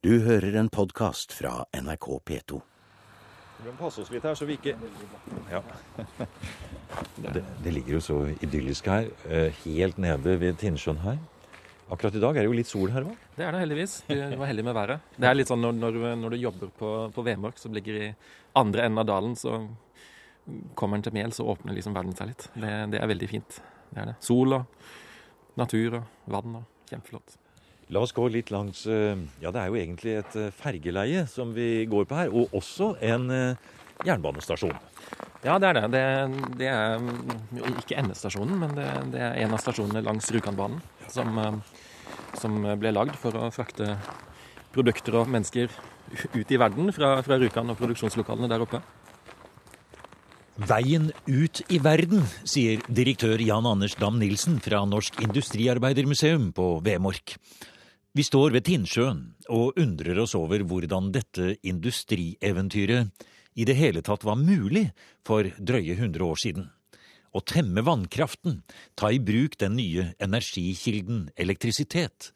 Du hører en podkast fra NRK P2. Vi må passe oss litt her, så vi ikke Ja. Det, det ligger jo så idyllisk her, eh, helt nede ved Tinnsjøen her. Akkurat i dag er det jo litt sol her, òg? Det er det heldigvis. Du var heldig med været. Det er litt sånn når, når, du- når du jobber på, på Vemork, som ligger i andre enden av dalen, så kommer en til Mjel, så åpner liksom verden seg litt. Det, det er veldig fint. Det er det. Sol og natur og vann og kjempeflott. La oss gå litt langs eh, Ja, det er jo egentlig et eh, fergeleie som vi går på her, og også en eh, jernbanestasjon. Ja, det er det. Det, det er jo ikke endestasjonen, men det, det er en av stasjonene langs Rjukanbanen som, som ble lagd for å frakte produkter og mennesker ut i verden fra, fra Rjukan og produksjonslokalene der oppe. Veien ut i verden, sier direktør Jan Anders Dam-Nilsen fra Norsk Industriarbeidermuseum på Vemork. Vi står ved Tinnsjøen og undrer oss over hvordan dette industrieventyret i det hele tatt var mulig for drøye 100 år siden. Å temme vannkraften, ta i bruk den nye energikilden elektrisitet,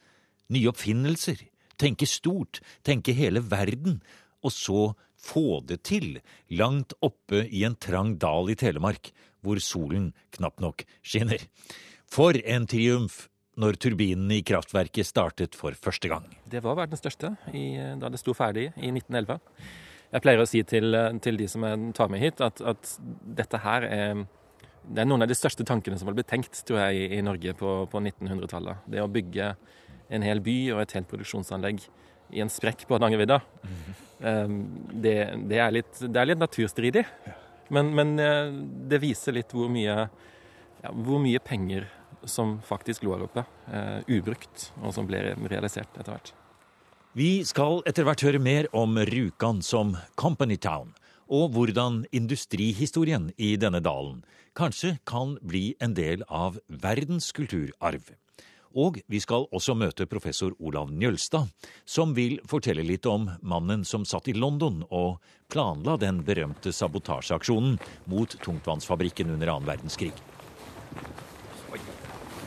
nye oppfinnelser, tenke stort, tenke hele verden, og så få det til langt oppe i en trang dal i Telemark, hvor solen knapt nok skinner. For en triumf når turbinene i kraftverket startet for første gang. Det var verdens største i, da det sto ferdig i 1911. Jeg pleier å si til, til de som jeg tar med hit, at, at dette her er, det er noen av de største tankene som har blitt tenkt tror jeg, i, i Norge på, på 1900-tallet. Det å bygge en hel by og et helt produksjonsanlegg i en sprekk på Hardangervidda. Um, det, det, er litt, det er litt naturstridig. Men, men eh, det viser litt hvor mye, ja, hvor mye penger som faktisk lå her oppe, eh, ubrukt, og som ble realisert etter hvert. Vi skal etter hvert høre mer om Rjukan som Company Town, og hvordan industrihistorien i denne dalen kanskje kan bli en del av verdens kulturarv. Og vi skal også møte professor Olav Njølstad, som vil fortelle litt om mannen som satt i London og planla den berømte sabotasjeaksjonen mot tungtvannsfabrikken under annen verdenskrig.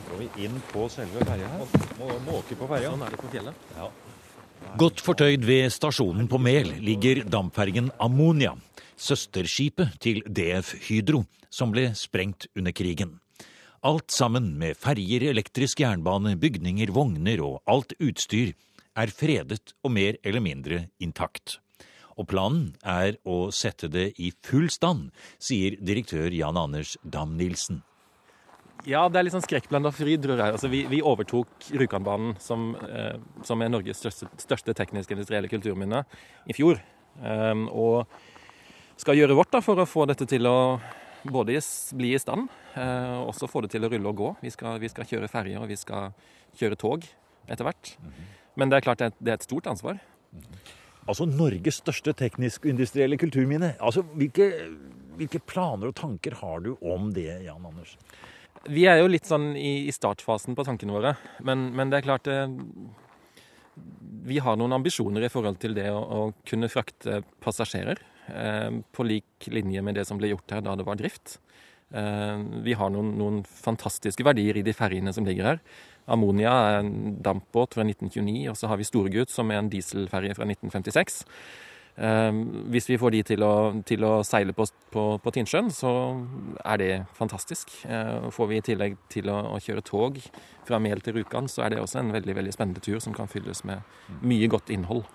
Går vi inn på selve ferja her? Må måke på ferja. Sånn er det på fjellet. Ja. Godt fortøyd ved stasjonen på Mel ligger dampfergen Ammonia, søsterskipet til DF Hydro, som ble sprengt under krigen. Alt sammen med ferger, elektrisk jernbane, bygninger, vogner og alt utstyr er fredet og mer eller mindre intakt. Og planen er å sette det i full stand, sier direktør Jan Anders Dam-Nilsen. Ja, det er litt sånn skrekkblanda fryd, tror jeg. Altså, vi, vi overtok Rjukanbanen, som, eh, som er Norges største, største tekniske industrielle kulturminne, i fjor. Um, og skal gjøre vårt da, for å få dette til å både bli i stand, eh, og også få det til å rulle og gå. Vi skal, vi skal kjøre ferje, og vi skal kjøre tog etter hvert. Men det er klart det er, det er et stort ansvar. Altså Norges største teknisk-industrielle kulturminne. Altså, hvilke, hvilke planer og tanker har du om det, Jan Anders? Vi er jo litt sånn i, i startfasen på tankene våre, men, men det er klart det, Vi har noen ambisjoner i forhold til det å, å kunne frakte passasjerer eh, på lik linje med det som ble gjort her da det var drift. Eh, vi har noen, noen fantastiske verdier i de ferjene som ligger her. Ammonia er en dampbåt fra 1929, og så har vi Storegut, som er en dieselferje fra 1956. Eh, hvis vi får de til å, til å seile på, på, på Tinnsjøen, så er det fantastisk. Eh, får vi i tillegg til å, å kjøre tog fra Mel til Rjukan, så er det også en veldig veldig spennende tur som kan fylles med mye godt innhold.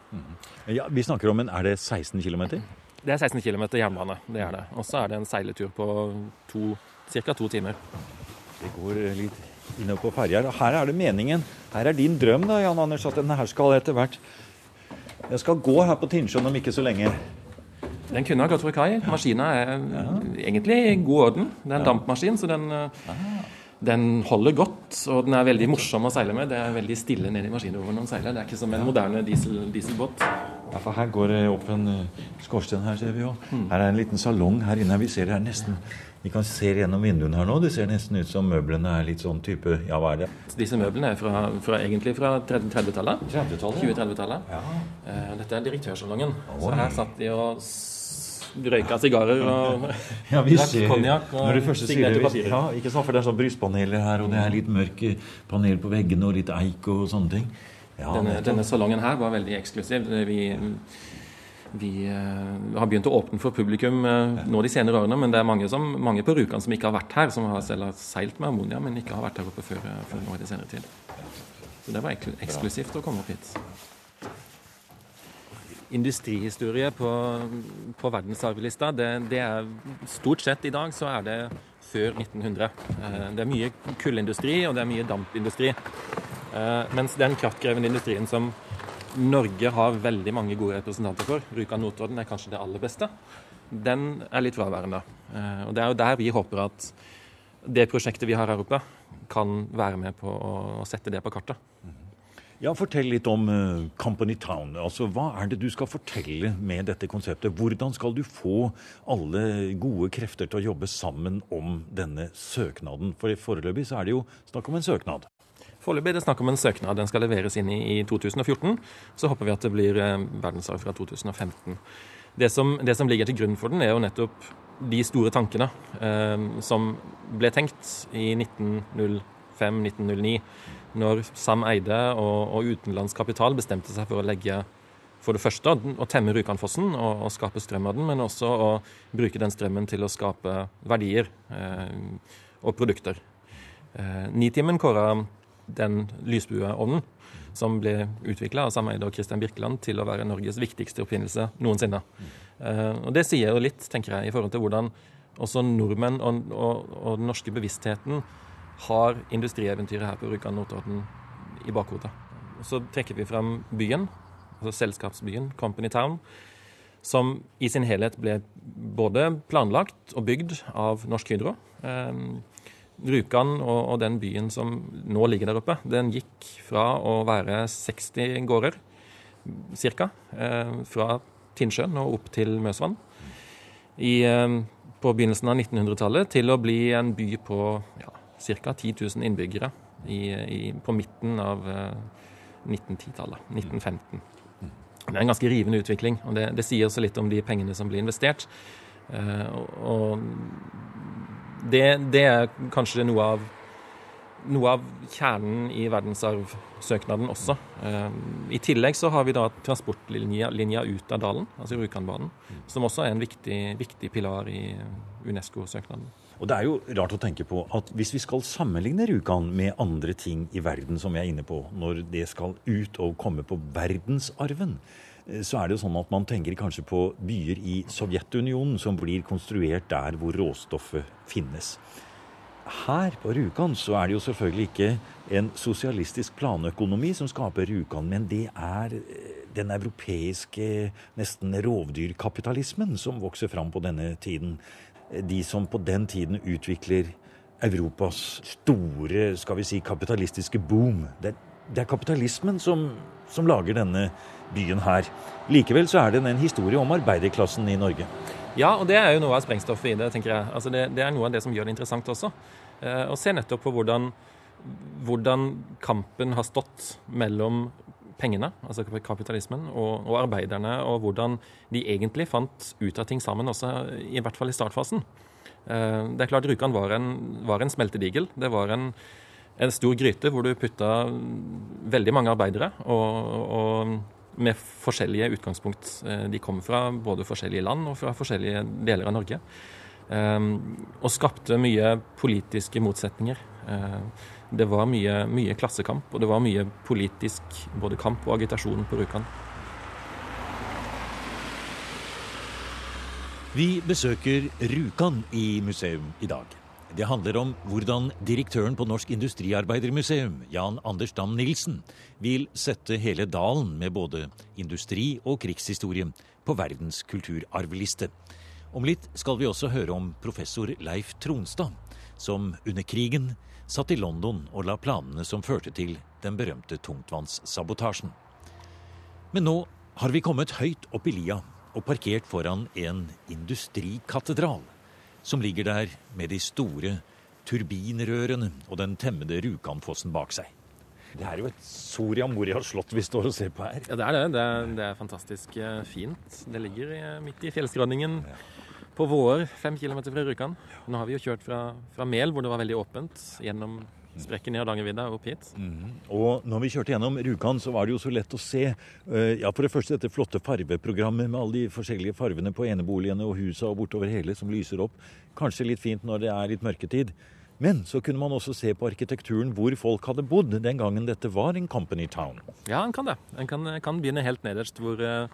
Ja, Vi snakker om en Er det 16 km? Det er 16 km jernbane, det er det. Og så er det en seiletur på ca. to timer. Det går litt innover på ferja. her. Her er det meningen. Her er din drøm, da, Jan Anders, at denne her skal etter hvert Jeg skal gå her på Tinnsjøen om ikke så lenge. Den kunne ha gått fra kai. Maskina er egentlig i god orden. Det er en dampmaskin, så den, eh, den holder godt. Og den er veldig morsom å seile med. Det er veldig stille nede i maskinrommet når den seiler. Det er ikke som en moderne diesel, dieselbåt. Ja, for Her går det opp en eh, skorsten, her ser vi jo. Her er en liten salong her inne. Vi ser her nesten Vi kan se gjennom vinduene her nå. Det ser nesten ut som møblene er litt sånn type Ja, hva er det? Disse møblene er fra, fra, egentlig fra 30-tallet. 30-tallet? 20-30-tallet. Ja. Eh, Dette er direktørsalongen. Så her satt de og røyka sigarer og Ja, vi ser konjakk og signerte papirer. ja, ikke sant, for det er sånn brystpaneler her, og det er litt mørke paneler på veggene og litt eik og sånne ting. Ja, denne, denne salongen her var veldig eksklusiv. Vi, vi eh, har begynt å åpne for publikum eh, nå de senere årene, men det er mange, som, mange på Rjukan som ikke har vært her, som har selv seilt med Ammonia, men ikke har vært her oppe før, eh, før nå i de senere tid. Så det var eksklu- eksklusivt å komme opp hit. Industrihistorie på, på verdensarvlista, det, det er stort sett i dag så er det før 1900. Eh, Det er mye kullindustri og det er mye dampindustri. Mens den kraftkrevende industrien som Norge har veldig mange gode representanter for, Rjukan Notodden er kanskje det aller beste, den er litt fraværende. Eh, Og det er jo der vi håper at det prosjektet vi har her oppe, kan være med på å sette det på kartet. Ja, Fortell litt om eh, Company Town. Altså, Hva er det du skal fortelle med dette konseptet? Hvordan skal du få alle gode krefter til å jobbe sammen om denne søknaden? For foreløpig så er det jo snakk om en søknad. Foreløpig er det snakk om en søknad. Den skal leveres inn i, i 2014. Så håper vi at det blir eh, verdensarv fra 2015. Det som, det som ligger til grunn for den, er jo nettopp de store tankene eh, som ble tenkt i 1905-1909, når Sam Eide og, og utenlandsk kapital bestemte seg for å legge for det første å temme Rjukanfossen og, og skape strøm av den, men også å bruke den strømmen til å skape verdier eh, og produkter. Eh, Nitimen kåra den lysbueovnen som ble utvikla av sameide og Christian Birkeland til å være Norges viktigste oppfinnelse noensinne. Eh, og Det sier jo litt, tenker jeg, i forhold til hvordan også nordmenn og, og, og den norske bevisstheten har industrieventyret her på Rjukan Notodden i bakhodet. Så trekker vi fram byen, altså selskapsbyen, Company Town, som i sin helhet ble både planlagt og bygd av Norsk Hydro. Eh, Rjukan og, og den byen som nå ligger der oppe, den gikk fra å være 60 gårder ca. Eh, fra Tinnsjøen og opp til Møsvann i, eh, på begynnelsen av 1900-tallet til å bli en by på ja, ca. 10 000 innbyggere i, i, på midten av eh, 1910-tallet. 1915. Det er en ganske rivende utvikling, og det, det sier også litt om de pengene som blir investert. Eh, og og det, det er kanskje noe av, noe av kjernen i verdensarvsøknaden også. Eh, I tillegg så har vi da transportlinja linja ut av dalen, altså Rjukanbanen, som også er en viktig, viktig pilar i Unesco-søknaden. Og det er jo rart å tenke på at hvis vi skal sammenligne Rjukan med andre ting i verden som vi er inne på, når det skal ut og komme på verdensarven, så er det jo sånn at man tenker kanskje på byer i Sovjetunionen som blir konstruert der hvor råstoffet finnes. Her på Rjukan så er det jo selvfølgelig ikke en sosialistisk planøkonomi som skaper Rjukan, men det er eh, den europeiske nesten rovdyrkapitalismen som vokser fram på denne tiden. De som på den tiden utvikler Europas store skal vi si, kapitalistiske boom. Det, det er kapitalismen som, som lager denne byen her. Likevel så er det en historie om arbeiderklassen i Norge. Ja, og det er jo noe av sprengstoffet i det, tenker jeg. Altså det, det er noe av det som gjør det interessant også. Eh, å se nettopp på hvordan, hvordan kampen har stått mellom pengene, altså kapitalismen, og, og arbeiderne, og hvordan de egentlig fant ut av ting sammen, også i hvert fall i startfasen. Eh, det er klart Rjukan var var en smeltedigel. Det var en, en stor gryte hvor du putta veldig mange arbeidere. og, og med forskjellige utgangspunkt. Eh, De kom fra både forskjellige land og fra forskjellige deler av Norge. Eh, Og skapte mye politiske motsetninger. Eh, Det var mye, mye klassekamp, og det var mye politisk både kamp og agitasjon på Rjukan. Vi besøker Rjukan i museum i dag. Det handler om hvordan direktøren på Norsk Industriarbeidermuseum, Jan Anders Dam Nilsen, vil sette hele dalen med både industri og krigshistorie på verdens kulturarvliste. Om litt skal vi også høre om professor Leif Tronstad, som under krigen satt i London og la planene som førte til den berømte tungtvannssabotasjen. Men nå har vi kommet høyt opp i lia og parkert foran en industrikatedral som ligger der med de store turbinrørene og den temmede Rjukanfossen bak seg. Det er jo et Soria Moria slott vi står og ser på her. Ja, det er det. Det er, det er fantastisk eh, fint. Det ligger eh, midt i fjellskråningen på vår, fem kilometer fra Rjukan. Nå har vi jo kjørt fra, fra Mel, hvor det var veldig åpent, gjennom sprekken i Hardangervidda og opp hit. Og når vi kjørte gjennom Rjukan, så var det jo så lett å se. uh, Ja, For det første dette flotte farveprogrammet med alle de forskjellige farvene på eneboligene og husa og bortover hele som lyser opp. Kanskje litt fint når det er litt mørketid. Men så kunne man også se på arkitekturen hvor folk hadde bodd den gangen dette var en company town. Ja, en kan det. En kan, kan begynne helt nederst hvor eh,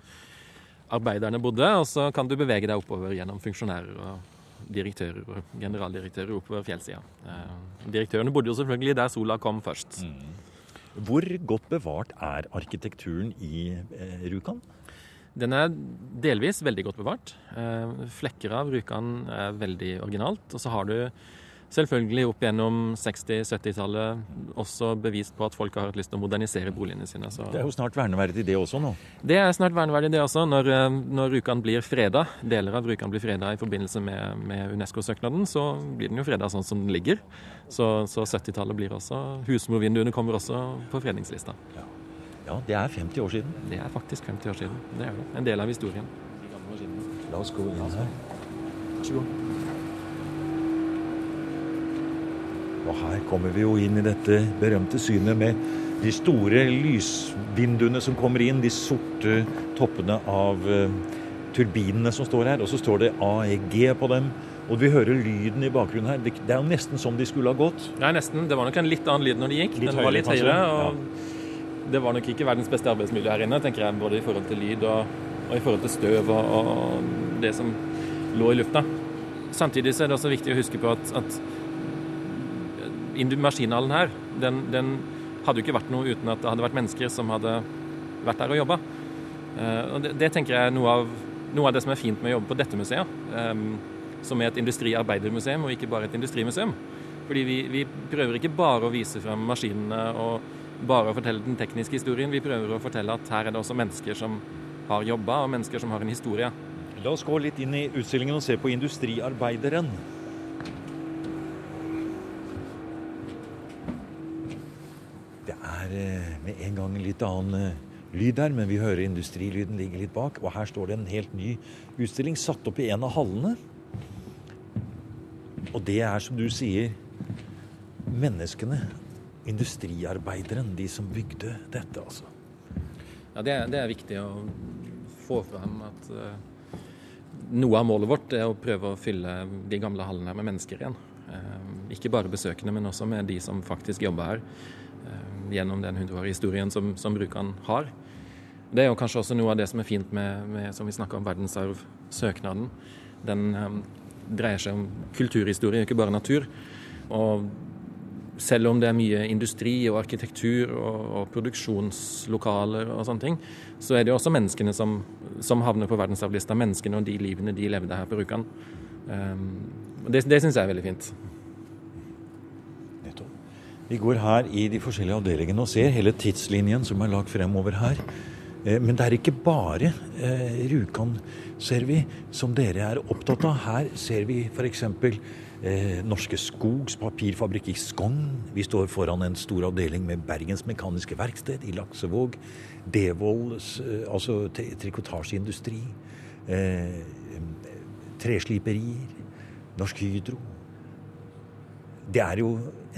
arbeiderne bodde, og så kan du bevege deg oppover gjennom funksjonærer og direktører og generaldirektører oppover fjellsida. Eh, direktørene bodde jo selvfølgelig der sola kom først. Hvor godt bevart er arkitekturen i eh, Rjukan? Den er delvis veldig godt bevart. Eh, Flekker av Rjukan er veldig originalt. Og så har du selvfølgelig opp gjennom 60-70-tallet også bevist på at folk har hatt lyst til å modernisere boligene sine. Så Det er jo snart verneverdig det også nå. det er snart verneverdig, det også. Når, eh, når Rjukan blir freda, deler av Rjukan blir freda i forbindelse med, med Unesco-søknaden, så blir den jo freda sånn som den ligger. Så, så 70-tallet blir også Husmorvinduene kommer også på fredningslista. Ja, det er 50 år siden. Det er faktisk 50 år siden. Det er det. En del av historien. La oss gå inn her. Vær så god. Og her kommer vi jo inn i dette berømte synet med de store lysvinduene som kommer inn, de sorte toppene av eh, turbinene som står her, og så står det AEG på dem. Og vi hører lyden i bakgrunnen her. Det, det er jo nesten som de skulle ha gått. Nei, nesten. Det var nok en litt annen lyd når de gikk. Litt Den var litt høyere, og ja. Det var nok ikke verdens beste arbeidsmiljø her inne, tenker jeg. Både i forhold til lyd og, og i forhold til støv og, og det som lå i lufta. Samtidig så er det også viktig å huske på at, at maskinhallen her, den, den hadde jo ikke vært noe uten at det hadde vært mennesker som hadde vært der og jobba. Eh, og det, det tenker jeg er noe av, noe av det som er fint med å jobbe på dette museet. eh, som er et industriarbeidermuseum, og ikke bare et industrimuseum. Fordi vi, vi prøver ikke bare å vise frem maskinene og bare å fortelle den tekniske historien. Vi prøver å fortelle at her er det også mennesker som har jobba, og mennesker som har en historie. La oss gå litt inn i utstillingen og se på industriarbeideren. Det er eh, med en gang litt annen eh, lyd der, men vi hører industrilyden ligge litt bak. Og her står det en helt ny utstilling satt opp i en av hallene. Og det er, som du sier, menneskene. Industriarbeideren, de som bygde dette, altså. Ja, det, er- det er viktig å få fram at uh, noe av målet vårt er å prøve å fylle de gamle hallene med mennesker igjen. Uh, ikke bare besøkende, men også med de som faktisk jobber her. Gjennom den historien som, som brukeren har. Det er jo kanskje også noe av det som er fint med, med som vi snakker om, verdensarvsøknaden. Den um, dreier seg om kulturhistorie, ikke bare natur. Og selv om det er mye industri og arkitektur og, og produksjonslokaler og sånne ting, så er det jo også menneskene som, som havner på verdensarvlista. Menneskene og de livene de levde her på Rjukan. Um, det det syns jeg er veldig fint. Vi går her i de forskjellige avdelingene og ser hele tidslinjen som er lagt fremover her. Eh, Men det er ikke bare eh, Rjukan, ser vi, som dere er opptatt av. Her ser vi f.eks. Eh, Norske Skogs papirfabrikk i Skogn. Vi står foran en stor avdeling med Bergens Mekaniske Verksted i Laksevåg. Devolds, eh, altså trikotasjeindustri. Eh, tresliperier. Norsk Hydro. Det er jo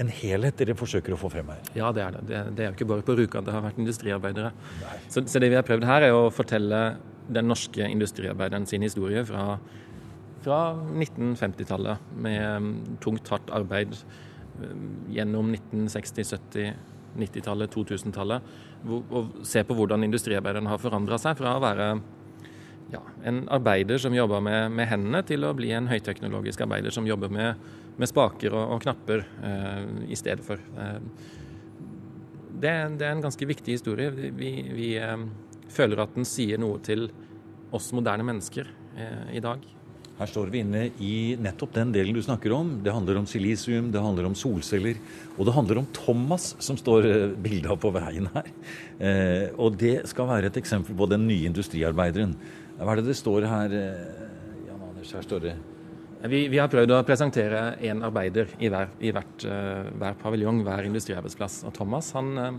en helhet dere forsøker å få frem her. Ja, det er det. Det, det er jo ikke bare på Rjukan det har vært industriarbeidere. Så, så det vi har prøvd her, er å fortelle den norske industriarbeideren sin historie fra, fra 1950-tallet, med um, tungt, hardt arbeid um, gjennom 1960-, 70-, 90-tallet, 2000-tallet. hvor- Og se på hvordan industriarbeideren har forandra seg fra å være ja, en arbeider som jobber med, med hendene, til å bli en høyteknologisk arbeider som jobber med, med spaker og, og knapper eh, i stedet for. Eh, det, det er en ganske viktig historie. Vi, vi, eh, føler at den sier noe til oss moderne mennesker eh, i dag. Her står vi inne i nettopp den delen du snakker om. Det handler om silisium, det handler om solceller, og det handler om Thomas, som står bildet bilde av på veien her. Eh, og det skal være et eksempel på den nye industriarbeideren. Hva er det det står her, eh, Jan Anders? Her står det Vi, vi har prøvd å presentere én arbeider i hver, i hvert, uh, hver paviljong, hver industriarbeidsplass. Og Thomas han, uh,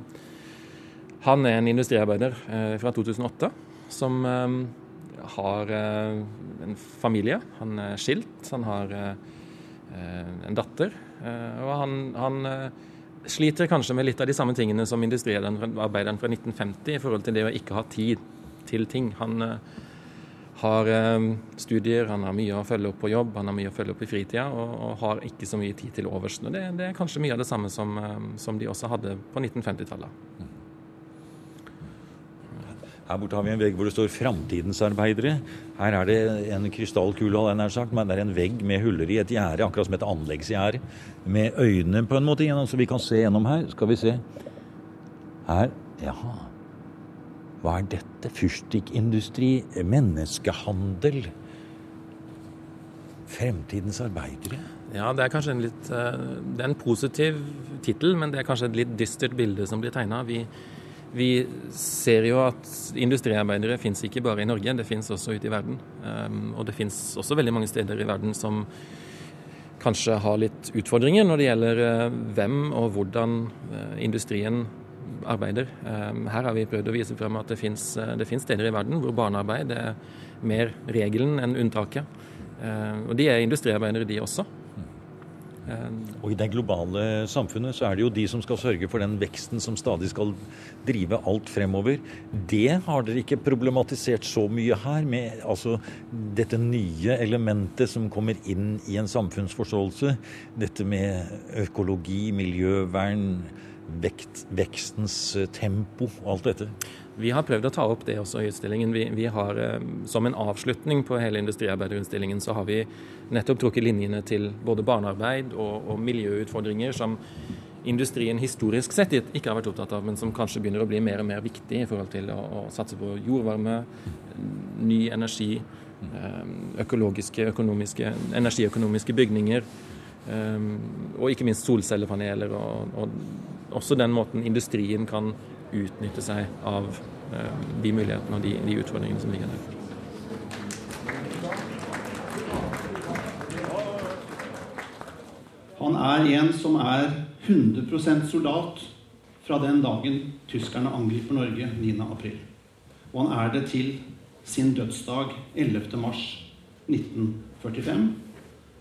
han er en industriarbeider uh, fra 2008 som har en familie. Han er skilt, han har en datter. og han, han sliter kanskje med litt av de samme tingene som industriarbeideren fra 1950 i forhold til det å ikke ha tid til ting. Han uh, har uh, studier, han har mye å følge opp på jobb, han har mye å følge opp i fritida, og, og har ikke så mye tid til overs. Det, det, er kanskje mye av det samme som, uh, som de også hadde på 1950-tallet. Her borte har vi en vegg hvor det står 'Framtidens arbeidere'. Her er det en krystallkule, nær sagt, men det er en vegg med huller i et gjerde, akkurat som et anleggsgjerde. Med øyne på en måte gjennom, så vi kan se gjennom her. Skal vi se. Her Jaha. Hva er dette? Fyrstikkindustri? Menneskehandel? Fremtidens arbeidere? Ja, det er kanskje en litt eh, Det er en positiv tittel, men det er kanskje et litt dystert bilde som blir tegna. Vi vi ser jo at industriarbeidere fins ikke bare i Norge, det fins også ute i verden. Um, og det fins også veldig mange steder i verden som kanskje har litt utfordringer når det gjelder uh, hvem og hvordan uh, industrien arbeider. Um, her har vi prøvd å vise frem at det fins uh, steder i verden hvor barnearbeid er mer regelen enn unntaket. Uh, og de er industriarbeidere, de også. Og i det globale samfunnet så er det jo de som skal sørge for den veksten som stadig skal drive alt fremover. Det har dere ikke problematisert så mye her, med altså dette nye elementet som kommer inn i en samfunnsforståelse. Dette med økologi, miljøvern, vekt, vekstens tempo og alt dette. Vi har prøvd å ta opp det også i utstillingen. Vi, vi har, eh, Som en avslutning på hele industriarbeiderutstillingen så har vi nettopp trukket linjene til både barnearbeid og, og, miljøutfordringer som industrien historisk sett ikke har vært opptatt av, men som kanskje begynner å bli mer og mer viktig i forhold til å, å satse på jordvarme, ny energi, eh, økologiske, økonomiske, energiøkonomiske bygninger. Og ikke minst solcellepaneler, og, og, også den måten industrien kan utnytte seg av eh, de mulighetene og de, de utfordringene som ligger der. Han er en som er 100% soldat fra den dagen tyskerne angriper Norge 9.4. Og han er det til sin dødsdag 11.3.1945,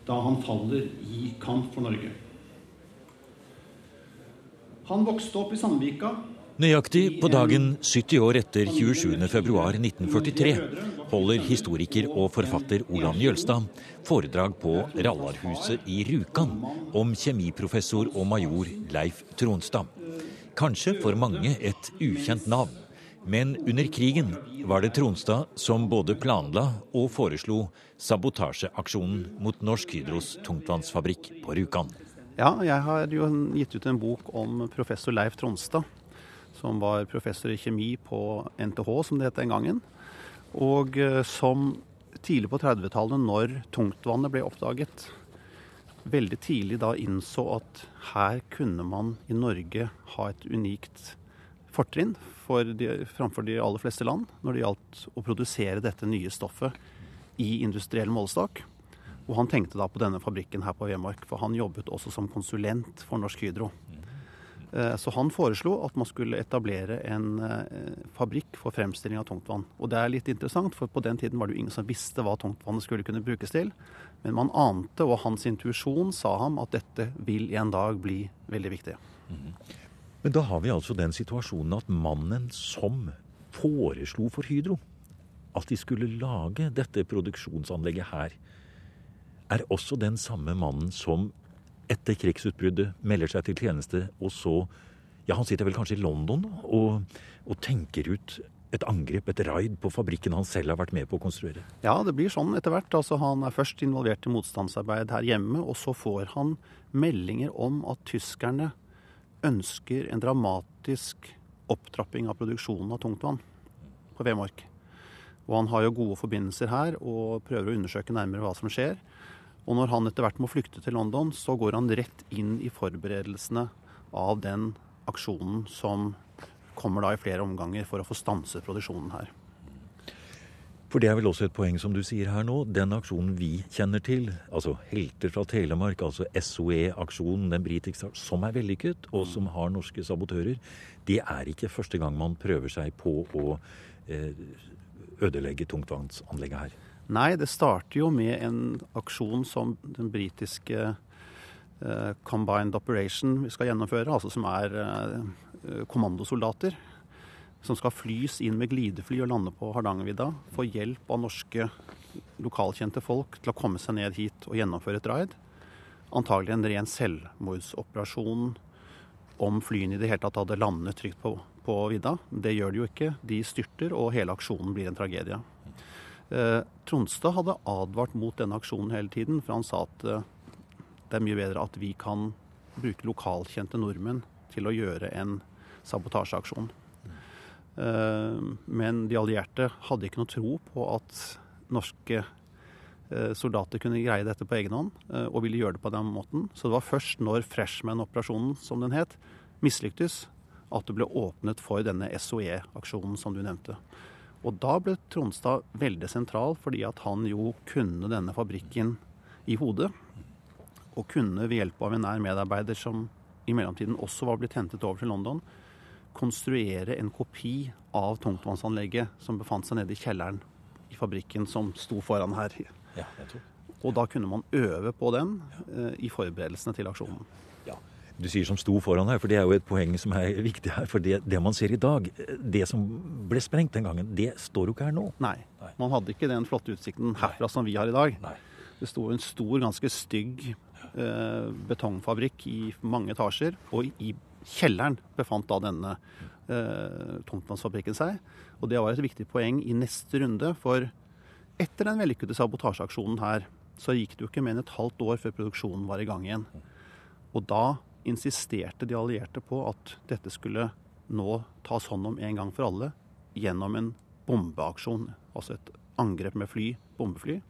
da han faller i kamp for Norge. Han vokste opp i Sandvika Nøyaktig på dagen 70 år etter 27.2.1943 holder historiker og forfatter Olan Jølstad foredrag på Rallarhuset i Rjukan om kjemiprofessor og major Leif Tronstad. Kanskje for mange et ukjent navn, men under krigen var det Tronstad som både planla og foreslo sabotasjeaksjonen mot Norsk Hydros tungtvannsfabrikk på Rjukan. Ja, jeg har jo gitt ut en bok om professor Leif Tronstad som var professor i kjemi på NTH, som det het den gangen. Og eh, som tidlig på 30-tallet, når tungtvannet ble oppdaget, veldig tidlig da innså at her kunne man i Norge ha et unikt fortrinn framfor de aller fleste land når det gjaldt å produsere dette nye stoffet i industriell målestokk. Og han tenkte da på denne fabrikken her på Vemork, for han jobbet også som konsulent for Norsk Hydro. Eh, så han foreslo at man skulle etablere en eh, fabrikk for fremstilling av tungtvann. Og det er litt interessant, for på den tiden var det jo ingen som visste hva tungtvannet skulle kunne brukes til. Men man ante, og hans intuisjon sa ham, at dette vil en dag bli veldig viktig. Men da har vi altså den situasjonen at mannen som foreslo for Hydro at de skulle lage dette produksjonsanlegget her, er også den samme mannen som etter krigsutbruddet melder seg til tjeneste, og så Ja, han sitter vel kanskje i London og, og tenker ut et angrep, et raid, på fabrikken han selv har vært med på å konstruere? Ja, det blir sånn etter hvert. Altså, han er først involvert i motstandsarbeid her hjemme, og så får han meldinger om at tyskerne ønsker en dramatisk opptrapping av produksjonen av tungtvann på Vemork. Og han har jo gode forbindelser her og prøver å undersøke nærmere hva som skjer. Og når han etter hvert må flykte til London, så går han rett inn i forberedelsene av den aksjonen som kommer da i flere omganger for å få stanset produksjonen her. For det er vel også et poeng som du sier her nå. Den aksjonen vi kjenner til, altså Helter fra Telemark, altså SOE-aksjonen, den britiske, som er vellykket, og som har norske sabotører, det er ikke første gang man prøver seg på å eh, ødelegge tungtvannsanlegget her. Nei, det starter jo med en aksjon som den britiske uh, combined operation vi skal gjennomføre, altså som er uh, kommandosoldater. Som skal flys inn med glidefly og lande på Hardangervidda. Få hjelp av norske lokalkjente folk til å komme seg ned hit og gjennomføre et raid. Antagelig en ren selvmordsoperasjon om flyene i det hele tatt hadde landet trygt på, på vidda. Det gjør de jo ikke. De styrter, og hele aksjonen blir en tragedie. Eh, Tronstad hadde advart mot denne aksjonen hele tiden, for han sa at eh, det er mye bedre at vi kan bruke lokalkjente nordmenn til å gjøre en sabotasjeaksjon. Eh, men de allierte hadde ikke noe tro på at norske soldater kunne greie dette på egen hånd, og ville gjøre det på den måten. Så det var først når Freshman-operasjonen, som den het, mislyktes, at det ble åpnet for denne SOE-aksjonen som du nevnte. Og da ble Tronstad veldig sentral, fordi at han jo kunne denne fabrikken i hodet. Og kunne ved hjelp av en nær medarbeider som i mellomtiden også var blitt hentet over til London, konstruere en kopi av tungtvannsanlegget som befant seg nede i kjelleren i fabrikken som sto foran her. Ja, jeg tror. Og da kunne man øve på den eh, i forberedelsene til aksjonen. Du sier som sto foran her, for det er jo et poeng som er viktig her. For det, det man ser i dag, det som ble sprengt den gangen, det står jo ikke her nå. Nei, Nei. man hadde ikke den flotte utsikten herfra som vi har i dag. Nei. Det sto en stor, ganske stygg eh, betongfabrikk i mange etasjer, og i kjelleren befant da denne eh, tomtmannsfabrikken seg. Og det var et viktig poeng i neste runde, for etter den vellykkede sabotasjeaksjonen her, så gikk det jo ikke mer enn et halvt år før produksjonen var i gang igjen. Og da insisterte de allierte på at dette skulle nå tas hånd om en gang for alle gjennom en bombeaksjon. Altså et angrep med fly, bombefly.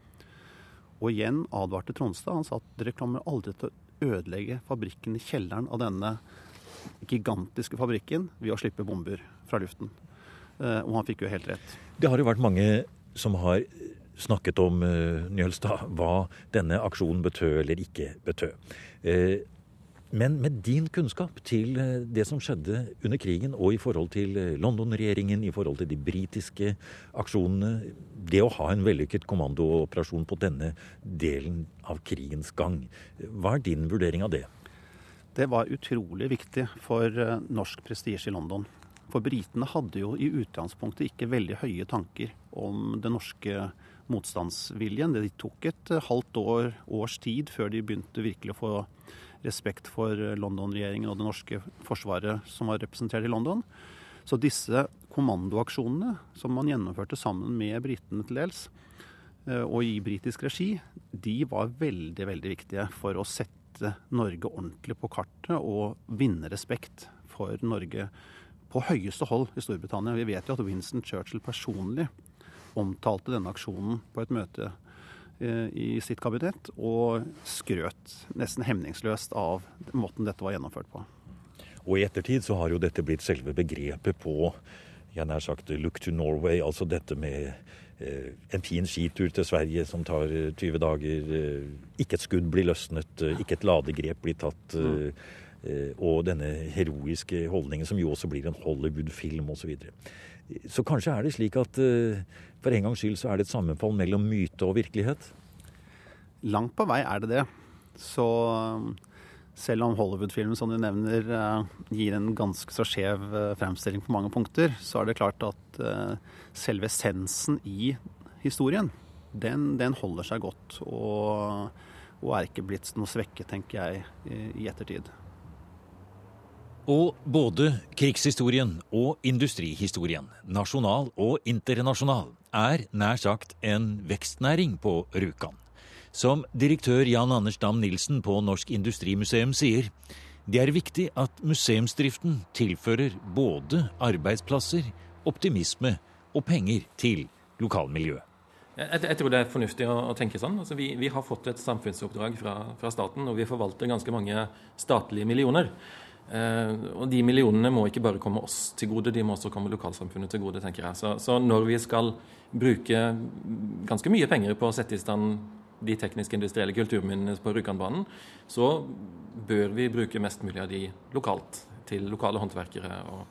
Og igjen advarte Tronstad. Han sa at dere kommer aldri til å ødelegge fabrikken i kjelleren av denne gigantiske fabrikken ved å slippe bomber fra luften. Eh, Og han fikk jo helt rett. Det har jo vært mange som har snakket om uh, Njølstad, hva denne aksjonen betød eller ikke betød. Men med din kunnskap til eh, det som skjedde under krigen, og i forhold til eh, London-regjeringen, i forhold til de britiske aksjonene, det å ha en vellykket kommandooperasjon på denne delen av krigens gang, hva er din vurdering av det? Det var utrolig viktig for eh, norsk prestisje i London. For britene hadde jo i utgangspunktet ikke veldig høye tanker om den norske motstandsviljen. Det tok et halvt år, års tid før de begynte virkelig å få respekt for eh, London-regjeringen og det norske forsvaret som var representert i London. Så disse kommandoaksjonene som man gjennomførte sammen med britene til dels, eh, og i britisk regi, de var veldig, veldig viktige for å sette Norge ordentlig på kartet og vinne respekt for Norge på høyeste hold i Storbritannia. Vi vet jo at Winston Churchill personlig omtalte denne aksjonen på et møte i sitt kabinett, og skrøt nesten hemningsløst av måten dette var gjennomført på. Og i ettertid så har jo dette blitt selve begrepet på jeg nær sagt look to Norway, altså dette med eh, en fin skitur til Sverige som tar eh, 20 dager, eh, ikke et skudd blir løsnet, eh, ikke et ladegrep blir tatt, eh, eh, og denne heroiske holdningen som jo også blir en Hollywood-film osv. Så, kanskje er det slik at eh, for en gangs skyld så er det et sammenfall mellom myte og virkelighet? Langt på vei er det det. Så selv om Hollywood-filmen som du nevner eh, gir en ganske så skjev eh, fremstilling på mange punkter, så er det klart at selve essensen i historien, den, den holder seg godt. Og, og er ikke blitt noe svekket, tenker jeg, i ettertid. Og både krigshistorien og industrihistorien, nasjonal og internasjonal, er nær sagt en vekstnæring på Rjukan. Som direktør Jan Anders Dam Nilsen på Norsk Industrimuseum sier, det er viktig at museumsdriften tilfører både arbeidsplasser, optimisme og penger til lokalmiljøet. Jeg, jeg tror det er fornuftig å, å tenke sånn. Altså, vi, vi, har fått et samfunnsoppdrag fra, fra, staten, og vi forvalter ganske mange statlige millioner. Eh, og de millionene må ikke bare komme oss til gode, de må også komme lokalsamfunnet til gode, tenker jeg. Så, så når vi skal bruke ganske mye penger på å sette i stand de tekniske industrielle kulturminnene på Rjukanbanen, så bør vi bruke mest mulig av de lokalt, til lokale håndverkere og,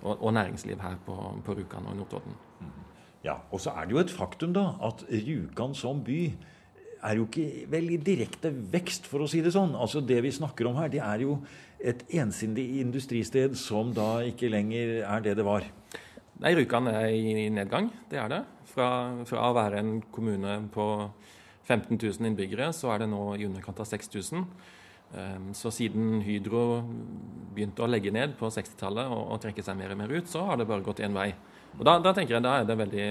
og, og næringsliv her på, på Rjukan og i Notodden. Ja, og så er det jo et faktum da at Rjukan som by er jo ikke vel i direkte vekst, for å si det sånn. Altså Det vi snakker om her, det er jo et ensindig industristed som da ikke lenger er det det var. Nei, Rjukan er i nedgang, det er det. Fra, fra, å være en kommune på 15 000 innbyggere, så er det nå i underkant av 6000. Ehm, så siden Hydro begynte å legge ned på 60-tallet og, og, trekke seg mer og mer ut, så har det bare gått én vei. Og da, da, tenker jeg da er det veldig,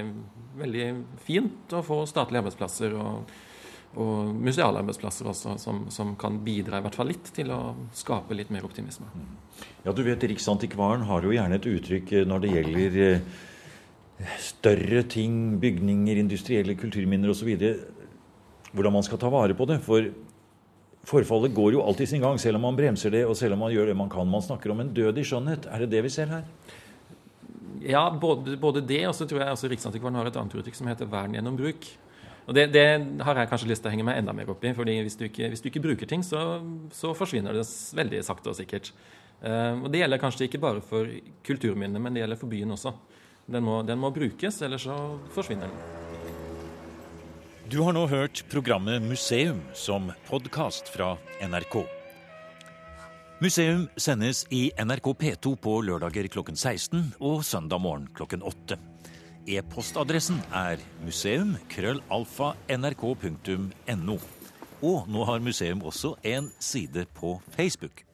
veldig fint å få statlige arbeidsplasser og, og museale arbeidsplasser også, som, som, kan bidra i hvert fall litt til å skape litt mer optimisme. Ja, du vet Riksantikvaren har jo gjerne et uttrykk eh, når det gjelder eh, større ting, bygninger, industrielle kulturminner osv., hvordan man skal ta vare på det. For forfallet går jo alltid sin gang, selv om man bremser det og selv om man gjør det man kan. Man snakker om en død i skjønnhet. Er det det vi ser her? Ja, både, både det, og så tror jeg også Riksantikvaren har et annet uttrykk som heter vern gjennom bruk. Og det, det, har jeg kanskje lyst til å henge meg enda mer opp i. fordi hvis du ikke, hvis du ikke bruker ting, så, så, forsvinner det veldig sakte og sikkert. Uh, og Det gjelder kanskje ikke bare for kulturminnene, men det gjelder for byen også. Den må, den må brukes, ellers så forsvinner den. Du har nå hørt programmet Museum som podkast fra NRK. Museum sendes i NRK P2 på lørdager klokken 16 og søndag morgen klokken 8. E-postadressen er museum.krøllalfa.nrk.no. Og nå har museum også en side på Facebook.